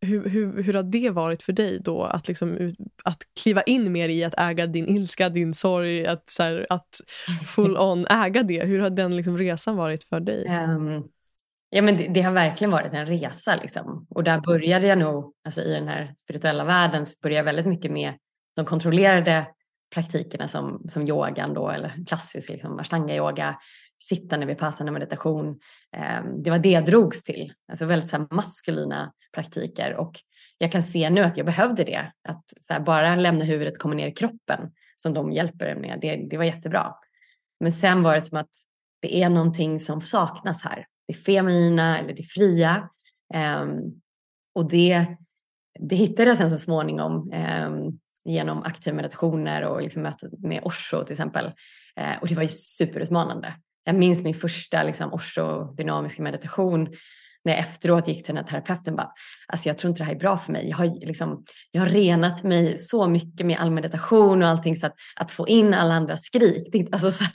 hur, hur, hur har det varit för dig då att, liksom, att kliva in mer i att äga din ilska, din sorg, att, så här, att full on äga det? Hur har den liksom, resan varit för dig? Um, Ja, men det, det, har verkligen varit en resa liksom. Och där började jag nog, alltså i den här spirituella världen, så började jag väldigt mycket med de kontrollerade praktikerna som, som yogan då, eller klassisk liksom, ashtanga-yoga, sittande vid passande meditation. Eh, det var det jag drogs till, alltså väldigt så här, maskulina praktiker. Och jag kan se nu att jag behövde det, att så här, bara lämna huvudet och komma ner i kroppen som de hjälper med, det, det var jättebra. Men sen var det som att det är någonting som saknas här det feminina eller det fria. Ehm, och det, det hittade jag sen så småningom ehm, genom aktiva meditationer och liksom mötet med Osho till exempel. Eh, och det var ju superutmanande. Jag minns min första liksom, Osho-dynamiska meditation när jag efteråt gick till den här terapeuten bara, alltså jag tror inte det här är bra för mig. Jag har, liksom, jag har renat mig så mycket med all meditation och allting så att, att få in alla andra skrik, det, alltså så, här,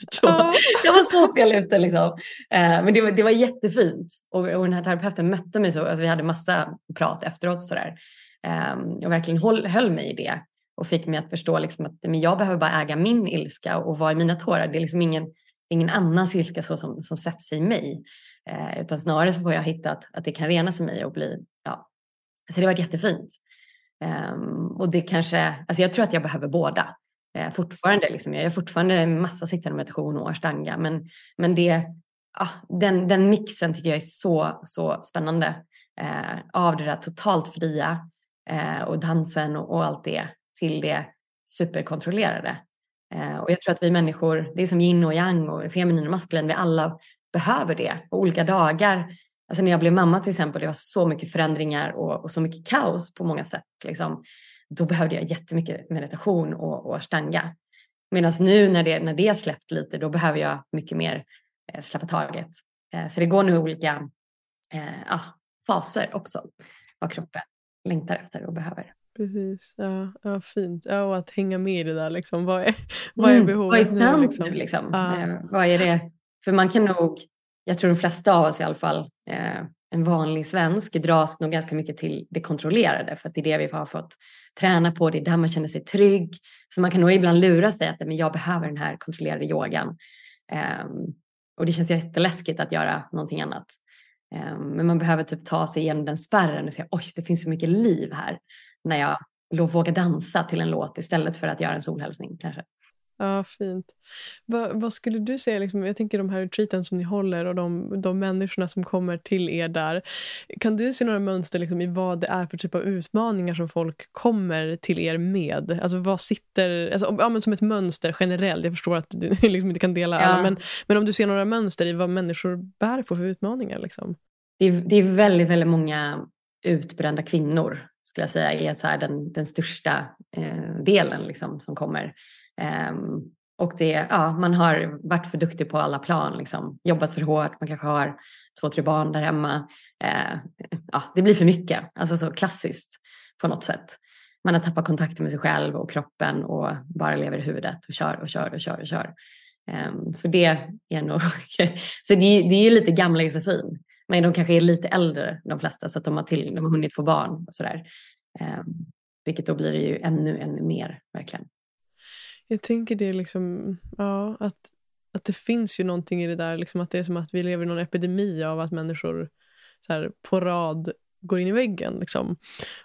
jag var så fel ute liksom. Eh, men det var, det var jättefint och, och den här terapeuten mötte mig så, alltså vi hade massa prat efteråt sådär eh, och verkligen höll, höll mig i det och fick mig att förstå liksom att men jag behöver bara äga min ilska och vara i mina tårar. Det är liksom ingen, ingen annans ilska så som, som sätts i mig. Eh, utan snarare så får jag hitta att, att det kan rena i mig och bli, ja. Så det har varit jättefint. Um, och det kanske, alltså jag tror att jag behöver båda. Eh, fortfarande, liksom, jag gör fortfarande en massa sittande meditation och ashtanga men, men det, ah, den, den mixen tycker jag är så, så spännande. Eh, av det där totalt fria eh, och dansen och, och, allt det till det superkontrollerade. Eh, och jag tror att vi människor, det är som yin och yang och feminin och maskulin, vi alla behöver det på olika dagar. Alltså när jag blev mamma till exempel, det var så mycket förändringar och, och så mycket kaos på många sätt. Liksom. Då behövde jag jättemycket meditation och, och stanga. Medan nu när det, när det har släppt lite, då behöver jag mycket mer eh, släppa taget. Eh, så det går nu olika eh, ja, faser också, vad kroppen längtar efter och behöver. Precis, ja, ja fint. Ja, och att hänga med i det där, liksom. vad, är, vad är behovet mm, vad är sant nu? Liksom? liksom? Ja. Eh, vad är det för man kan nog, jag tror de flesta av oss i alla fall, eh, en vanlig svensk dras nog ganska mycket till det kontrollerade för att det är det vi har fått träna på, det är där man känner sig trygg. Så man kan nog ibland lura sig att men jag behöver den här kontrollerade yogan. Eh, och det känns jätteläskigt att göra någonting annat. Eh, men man behöver typ ta sig igenom den spärren och säga oj det finns så mycket liv här när jag vågar dansa till en låt istället för att göra en solhälsning kanske. Ja, fint. Va, vad skulle du säga, liksom, jag tänker de här retreaten som ni håller och de, de människorna som kommer till er där. Kan du se några mönster liksom, i vad det är för typ av utmaningar som folk kommer till er med? Alltså vad sitter, alltså, ja, men som ett mönster generellt, jag förstår att du liksom inte kan dela ja. alla, men, men om du ser några mönster i vad människor bär på för utmaningar? Liksom. Det, är, det är väldigt, väldigt många utbrända kvinnor skulle jag säga är så den, den största eh, delen liksom, som kommer. Um, och det, ja, man har varit för duktig på alla plan, liksom. jobbat för hårt, man kanske har två, tre barn där hemma. Uh, ja, det blir för mycket, alltså så klassiskt på något sätt. Man har tappat kontakten med sig själv och kroppen och bara lever i huvudet och kör och kör och kör och kör. Um, så det är nog, så det är, det är lite gamla Josefin. Men de kanske är lite äldre de flesta så att de har, till, de har hunnit få barn och sådär. Um, vilket då blir det ju ännu, ännu mer verkligen. Jag tänker det liksom, ja, att, att det finns ju någonting i det där, liksom att det är som att vi lever i någon epidemi av att människor så här, på rad går in i väggen. Liksom.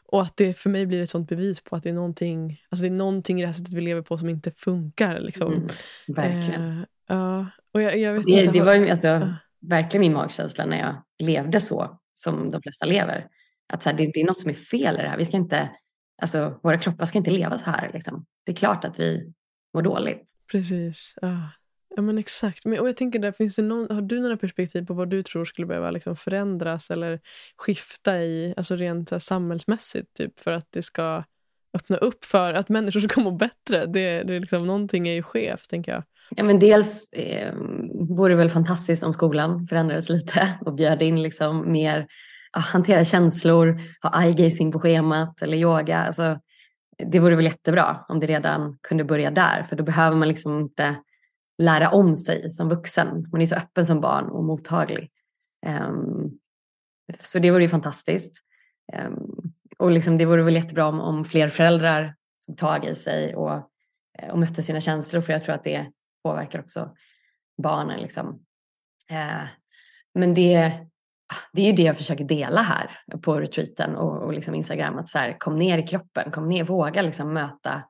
Och att det för mig blir ett sånt bevis på att det är någonting, alltså det är någonting i det här sättet vi lever på som inte funkar. Liksom. Mm, verkligen. Uh, ja, och jag, jag vet det, inte, det var ju alltså, uh. verkligen min magkänsla när jag levde så som de flesta lever. Att så här, det, det, är något som är fel i det här. Vi ska inte, alltså, våra kroppar ska inte leva så här. Liksom. Det är klart att vi mår dåligt. Precis. Ja. Ja men exakt. Men, och jag tänker där, finns det någon, har du några perspektiv på vad du tror skulle behöva liksom förändras eller skifta i, alltså rent här, samhällsmässigt typ för att det ska öppna upp för att människor ska må bättre? Det, det är liksom, någonting är ju skevt tänker jag. Ja, men dels eh, vore det väl fantastiskt om skolan förändrades lite och bjöd in liksom mer hantera känslor, ha eye-gazing på schemat eller yoga. Alltså, det vore väl jättebra om det redan kunde börja där för då behöver man liksom inte lära om sig som vuxen. Man är så öppen som barn och mottaglig. Um, så det vore ju fantastiskt. Um, och liksom, det vore väl jättebra om, om fler föräldrar tog tag i sig och, eh, och mötte sina känslor för jag tror att det påverkar också barnen. Liksom. Uh, men det, det är ju det jag försöker dela här på retreaten och, och liksom Instagram. Att så här, kom ner i kroppen, kom ner, våga liksom möta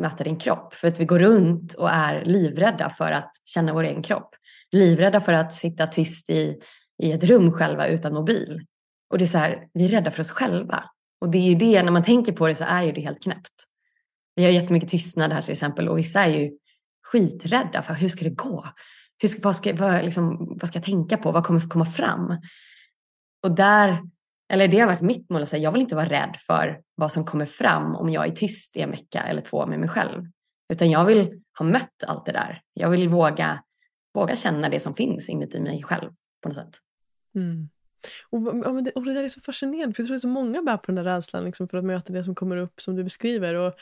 möta din kropp. För att vi går runt och är livrädda för att känna vår egen kropp. Livrädda för att sitta tyst i, i ett rum själva utan mobil. Och det är så här, vi är rädda för oss själva. Och det är ju det, när man tänker på det så är ju det helt knäppt. Vi har jättemycket tystnad här till exempel och vissa är ju skiträdda för hur ska det gå? Hur ska, vad, ska, vad, liksom, vad ska jag tänka på? Vad kommer komma fram? Och där eller det har varit mitt mål, att säga, jag vill inte vara rädd för vad som kommer fram om jag är tyst i en vecka eller två med mig själv. Utan jag vill ha mött allt det där. Jag vill våga, våga känna det som finns inuti mig själv på något sätt. Mm. Och, och, det, och det där är så fascinerande, för jag tror att så många bär på den där rädslan liksom, för att möta det som kommer upp som du beskriver. Och,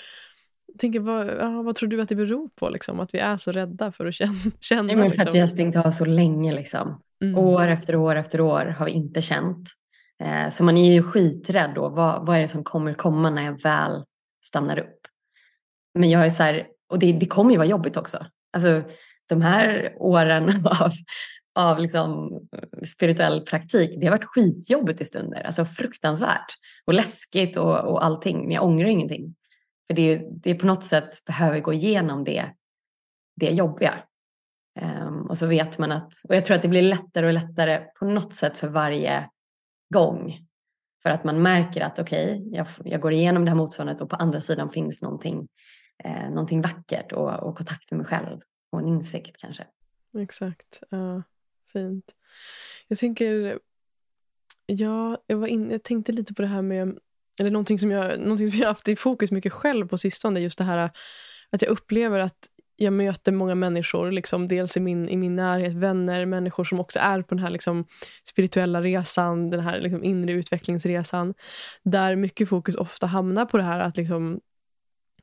tänker, vad, ja, vad tror du att det beror på? Liksom? Att vi är så rädda för att känna? känna Nej, men för att vi har stängt av så länge. Liksom. Mm. År efter år efter år har vi inte känt. Eh, så man är ju skiträdd då. Vad, vad är det som kommer komma när jag väl stannar upp? Men jag är så här, och det, det kommer ju vara jobbigt också. Alltså de här åren av, av liksom spirituell praktik, det har varit skitjobbigt i stunder. Alltså fruktansvärt och läskigt och, och allting. Men jag ångrar ingenting. För det, det på något sätt behöver gå igenom det, det jobbiga. Um, och så vet man att, och jag tror att det blir lättare och lättare på något sätt för varje gång. För att man märker att okej, okay, jag, jag, går igenom det här motståndet och på andra sidan finns någonting, eh, någonting vackert och, och kontakt med mig själv och en insikt kanske. Exakt, ja, fint. Jag tänker, ja, jag, var in, jag tänkte lite på det här med, eller någonting som jag, någonting som jag haft i fokus mycket själv på sistone, just det här att jag upplever att jag möter många människor, liksom, dels i min, i min närhet, vänner, människor som också är på den här liksom, spirituella resan, den här liksom, inre utvecklingsresan. Där mycket fokus ofta hamnar på det här att, liksom,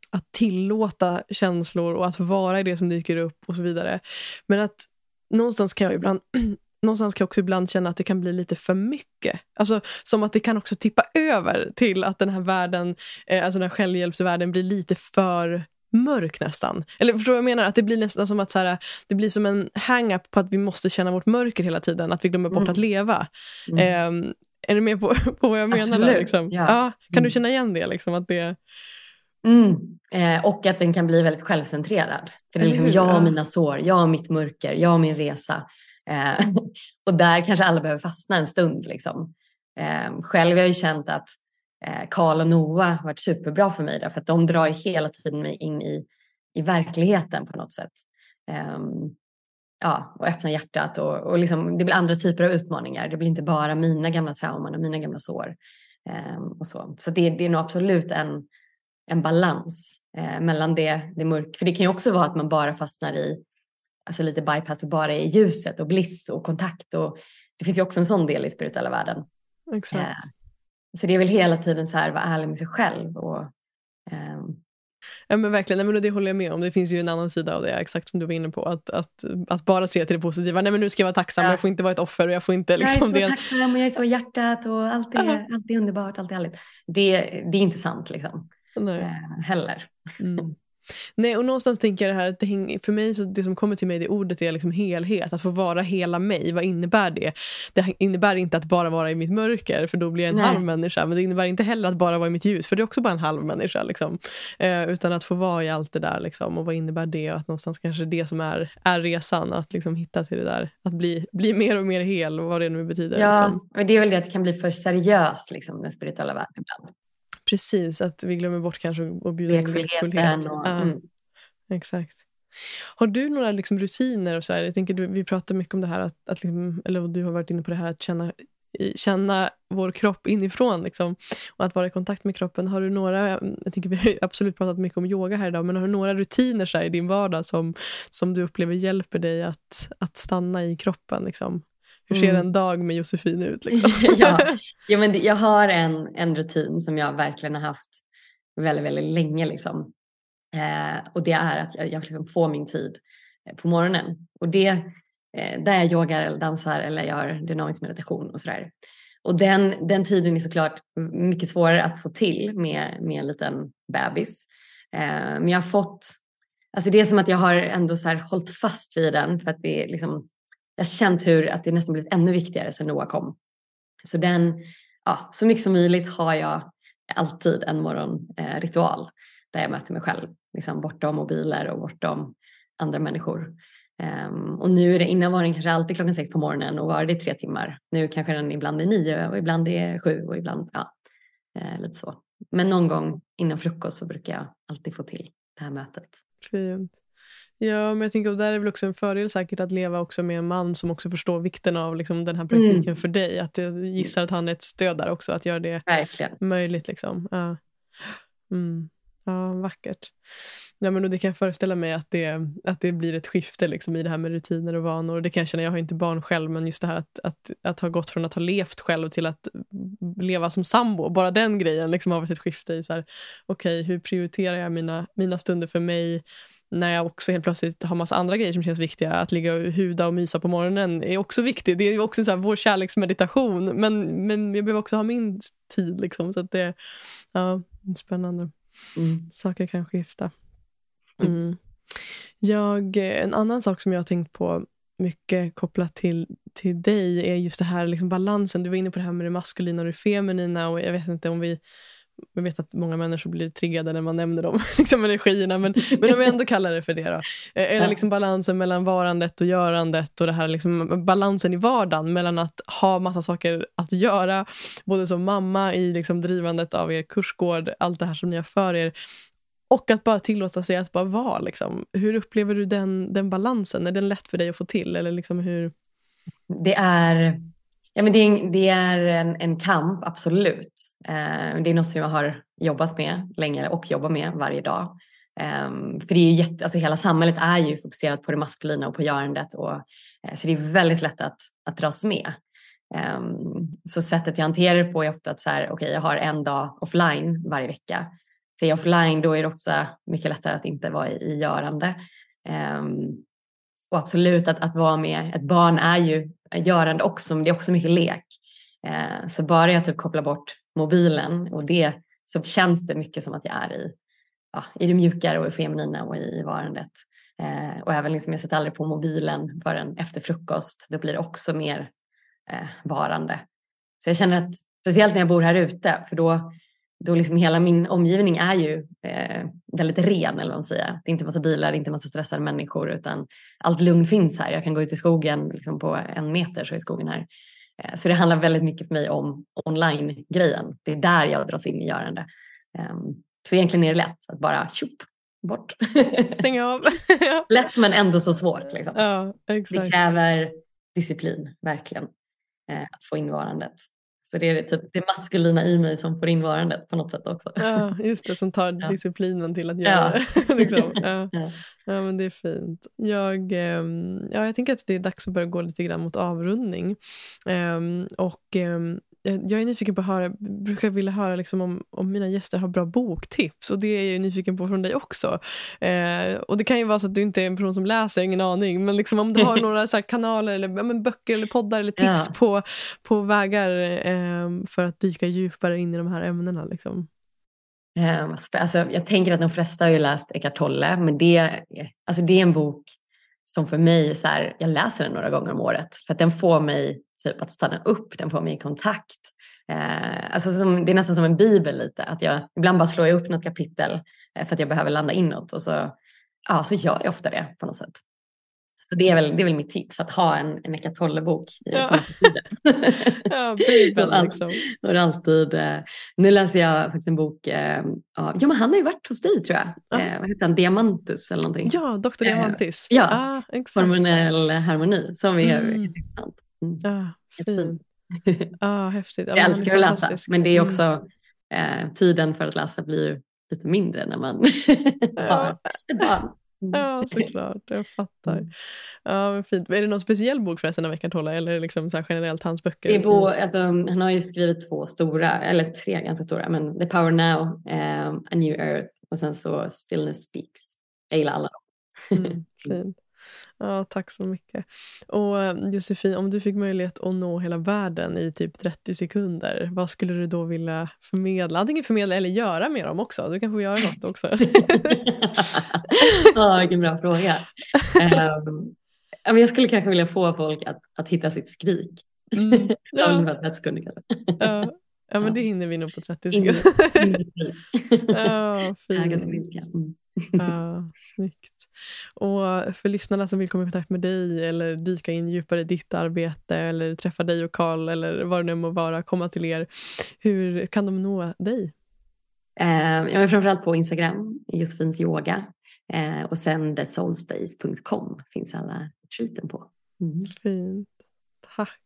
att tillåta känslor och att vara i det som dyker upp och så vidare. Men att någonstans kan jag ibland någonstans kan jag också ibland känna att det kan bli lite för mycket. Alltså som att det kan också tippa över till att den här världen, eh, alltså den här självhjälpsvärlden blir lite för mörk nästan. Eller förstår du vad jag menar? Att det blir nästan som att så här, det blir som en hang-up på att vi måste känna vårt mörker hela tiden. Att vi glömmer bort mm. att leva. Mm. Eh, är du med på, på vad jag menar? Där, liksom? ja. ja. kan du mm. känna igen det? Liksom, att det... Mm. Eh, och att den kan bli väldigt självcentrerad. För det är liksom jag och mina sår, jag och mitt mörker, jag och min resa. Eh, och där kanske alla behöver fastna en stund. Liksom. Eh, själv har jag ju känt att Eh, Karl och Noah har varit superbra för mig därför att de drar hela tiden mig in i, i verkligheten på något sätt. Um, ja, och öppna hjärtat och, och liksom, det blir andra typer av utmaningar. Det blir inte bara mina gamla trauman och mina gamla sår. Um, och så så det, det är nog absolut en, en balans eh, mellan det, det mörka. För det kan ju också vara att man bara fastnar i alltså lite bypass och bara i ljuset och bliss och kontakt. Och, det finns ju också en sån del i spirituella världen. Exakt. Eh, så det är väl hela tiden så här vara ärlig med sig själv. Och, um... Ja men verkligen, nej, men det håller jag med om. Det finns ju en annan sida av det, exakt som du var inne på. Att, att, att bara se till det positiva. Nej men nu ska jag vara tacksam, ja. jag får inte vara ett offer. Och jag, får inte, liksom, jag är så tacksam och jag är så hjärtat och allt är, allt är underbart, allt är härligt. Det, det är inte sant liksom. Uh, heller. Mm. Nej, och någonstans tänker jag det här, att det häng, för mig så det som kommer till mig det ordet är liksom helhet. Att få vara hela mig, vad innebär det? Det innebär inte att bara vara i mitt mörker, för då blir jag en Nej. halv människa. Men det innebär inte heller att bara vara i mitt ljus, för det är också bara en halv människa. Liksom. Eh, utan att få vara i allt det där. Liksom, och vad innebär det? Och att någonstans kanske det som är, är resan, att liksom hitta till det där. Att bli, bli mer och mer hel, vad det nu betyder. Ja, liksom. men det är väl det att det kan bli för seriöst, liksom, den spirituella världen ibland. Precis, att vi glömmer bort kanske att bjuda in lekfullhet. Och, ja, mm. Exakt. Har du några liksom rutiner? och så här? Jag tänker, vi pratar mycket om det här, att, att liksom, eller du har varit inne på det här att känna, känna vår kropp inifrån liksom, och att vara i kontakt med kroppen. Har du några, jag tänker vi har absolut pratat mycket om yoga här idag, men har du några rutiner så i din vardag som, som du upplever hjälper dig att, att stanna i kroppen? Liksom? Hur ser mm. en dag med Josefin ut? Liksom? ja, ja, men jag har en, en rutin som jag verkligen har haft väldigt, väldigt länge. Liksom. Eh, och det är att jag, jag liksom får min tid eh, på morgonen. Och det, eh, där jag yogar eller dansar eller gör dynamisk meditation och sådär. Och den, den tiden är såklart mycket svårare att få till med, med en liten bebis. Eh, men jag har fått, alltså det är som att jag har ändå så här hållit fast vid den för att det är liksom, jag har känt hur att det nästan blivit ännu viktigare sedan Noah kom. Så den, ja, så mycket som möjligt har jag alltid en morgonritual eh, där jag möter mig själv, liksom bortom mobiler och bortom andra människor. Um, och nu är det, innan var den kanske alltid klockan sex på morgonen och var det tre timmar. Nu kanske den ibland är nio och ibland är sju och ibland, ja, eh, lite så. Men någon gång innan frukost så brukar jag alltid få till det här mötet. Fint. Ja, men jag tänker att där är väl också en fördel säkert att leva också med en man som också förstår vikten av liksom, den här praktiken mm. för dig. Att jag gissar att han är ett stöd där också, att göra det Verkligen. möjligt. Liksom. Ja. Mm. Ja, vackert. Ja, men det kan jag föreställa mig att det, att det blir ett skifte liksom, i det här med rutiner och vanor. Det kan jag känna, jag har inte barn själv, men just det här att, att, att ha gått från att ha levt själv till att leva som sambo. Bara den grejen liksom, har varit ett skifte i så här, okay, hur prioriterar jag mina, mina stunder för mig? När jag också helt plötsligt har massa andra grejer som känns viktiga. Att ligga och huda och mysa på morgonen är också viktigt. Det är också så här, vår kärleksmeditation. Men, men jag behöver också ha min tid. Liksom, så att det ja, spännande. Mm. Saker kan skifta. Mm. mm. Jag, en annan sak som jag har tänkt på mycket kopplat till, till dig är just det här liksom balansen. Du var inne på det här med det maskulina och det feminina. Och jag vet inte om vi jag vet att många människor blir triggade när man nämner de liksom, energierna, men, men om vi ändå kallar det för det. Då. Eh, eller liksom balansen mellan varandet och görandet och det här liksom, balansen i vardagen mellan att ha massa saker att göra, både som mamma i liksom, drivandet av er kursgård, allt det här som ni har för er, och att bara tillåta sig att bara vara. Liksom. Hur upplever du den, den balansen? Är den lätt för dig att få till? Eller liksom hur... Det är Ja, men det är, det är en, en kamp, absolut. Eh, det är något som jag har jobbat med länge och jobbar med varje dag. Eh, för det är ju jätte, alltså hela samhället är ju fokuserat på det maskulina och på görandet. Och, eh, så det är väldigt lätt att, att dras med. Eh, så sättet jag hanterar det på är ofta att så här, okay, jag har en dag offline varje vecka. För är jag offline då är det ofta mycket lättare att inte vara i, i görande. Ehm, och absolut att, att vara med ett barn är ju görande också, men det är också mycket lek. Eh, så bara jag typ kopplar bort mobilen och det så känns det mycket som att jag är i, ja, i det mjukare och i feminina och i, i varandet. Eh, och även liksom, jag sätter aldrig på mobilen förrän efter frukost. Då blir det också mer eh, varande. Så jag känner att speciellt när jag bor här ute, för då då liksom hela min omgivning är ju eh, väldigt ren eller vad man säger. Det är inte massa bilar, det är inte massa stressade människor utan allt lugn finns här. Jag kan gå ut i skogen liksom på en meter så är skogen här. Eh, så det handlar väldigt mycket för mig om online-grejen. Det är där jag dras in i görande. Eh, så egentligen är det lätt att bara tjup, bort. Stänga av. lätt men ändå så svårt. Liksom. Ja, det kräver disciplin, verkligen. Eh, att få in varandet. Så det är typ det maskulina i mig som får invarandet på något sätt också. Ja, just det, som tar ja. disciplinen till att göra det. liksom. ja. ja. Ja. men det är fint. Jag, ehm, ja, jag tänker att det är dags att börja gå lite grann mot avrundning. Um, och um, jag är nyfiken på att höra, brukar vilja höra liksom om, om mina gäster har bra boktips och det är jag nyfiken på från dig också. Eh, och Det kan ju vara så att du inte är en person som läser, ingen aning, men liksom om du har några så kanaler eller ja, böcker eller poddar eller tips ja. på, på vägar eh, för att dyka djupare in i de här ämnena. Liksom. Um, alltså, jag tänker att de flesta har ju läst Eckart Tolle, men det, alltså, det är en bok som för mig, så här, jag läser den några gånger om året för att den får mig typ att stanna upp, den får mig i kontakt. Eh, alltså som, det är nästan som en bibel lite, att jag ibland bara slår jag upp något kapitel eh, för att jag behöver landa inåt och så, ja, så gör jag ofta det på något sätt. Så det är, väl, det är väl mitt tips, att ha en, en Eckart Tolle-bok Ja. ja, Bibeln liksom. Och alltid, eh, nu läser jag faktiskt en bok, eh, av, ja men han har ju varit hos dig tror jag. Ja. Eh, vad heter han, Diamantus eller någonting. Ja, Dr. Eh, Diamantis. ja. ah, exakt. Hormonell harmoni som är Mm. intressant. Mm. Ja, Jättefin. fint. Ja, häftigt. Jag älskar att läsa men det är Mm. också eh, tiden för att läsa blir ju lite mindre när man har ett barn. Mm. Ja, såklart. Jag fattar. Mm. Ja, men fint. Är det någon speciell bok förresten av Eckart Tolle eller liksom så generellt hans böcker? Det är bo, alltså, han har ju skrivit två stora, eller tre ganska stora, men The Power Now, eh, A New Earth och sen så Stillness Speaks. Jag gillar alla dem. Mm, fint. Ja, tack så mycket. Och eh, Josefin, om du fick möjlighet att nå hela världen i typ 30 sekunder, vad skulle du då vilja förmedla? Antingen förmedla eller göra med dem också. Du kan få göra något också. Ja, vilken bra fråga. Um, jag skulle kanske vilja få folk att, att hitta sitt skrik. Mm. Ja. Ja, Ungefär 30 sekunder kanske. ja. men det hinner vi nog på 30 In- sekunder. Ja, fint. Mm. Ja, snyggt. Och för lyssnarna som vill komma i kontakt med dig eller dyka in djupare i ditt arbete eller träffa dig och Karl eller vad det nu må vara, komma till er. Hur kan de nå dig? Eh, jag är framförallt på Instagram, Josefins yoga. Eh, och sen thesoulspace.com finns alla retreaten på. Mm. Fint. Tack.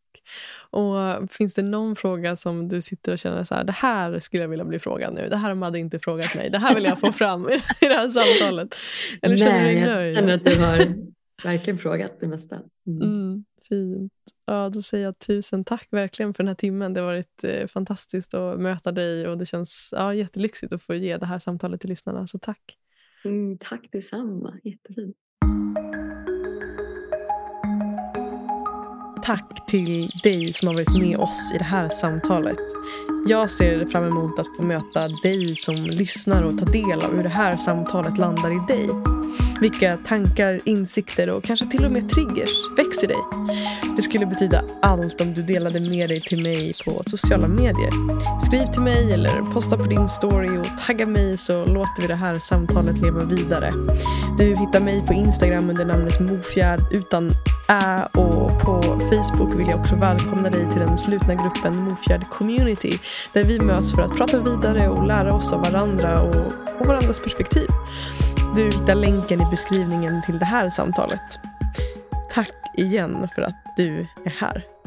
Och Finns det någon fråga som du sitter och känner så här, det här skulle jag vilja bli frågad nu. Det här har Madde inte frågat mig. Det här vill jag få fram i det här samtalet. Eller känner du dig Nej, nöjd? jag känner att du har verkligen frågat det mesta. Mm. Mm, fint. Ja, då säger jag tusen tack verkligen för den här timmen. Det har varit eh, fantastiskt att möta dig och det känns ja, jättelyxigt att få ge det här samtalet till lyssnarna. Så tack. Mm, tack detsamma, jättefint. Tack till dig som har varit med oss i det här samtalet. Jag ser fram emot att få möta dig som lyssnar och ta del av hur det här samtalet landar i dig. Vilka tankar, insikter och kanske till och med triggers växer dig. Det skulle betyda allt om du delade med dig till mig på sociala medier. Skriv till mig eller posta på din story och tagga mig så låter vi det här samtalet leva vidare. Du hittar mig på Instagram under namnet Mofjärd utan Äh, och på Facebook vill jag också välkomna dig till den slutna gruppen Mofjärd Community där vi möts för att prata vidare och lära oss av varandra och, och varandras perspektiv. Du hittar länken i beskrivningen till det här samtalet. Tack igen för att du är här.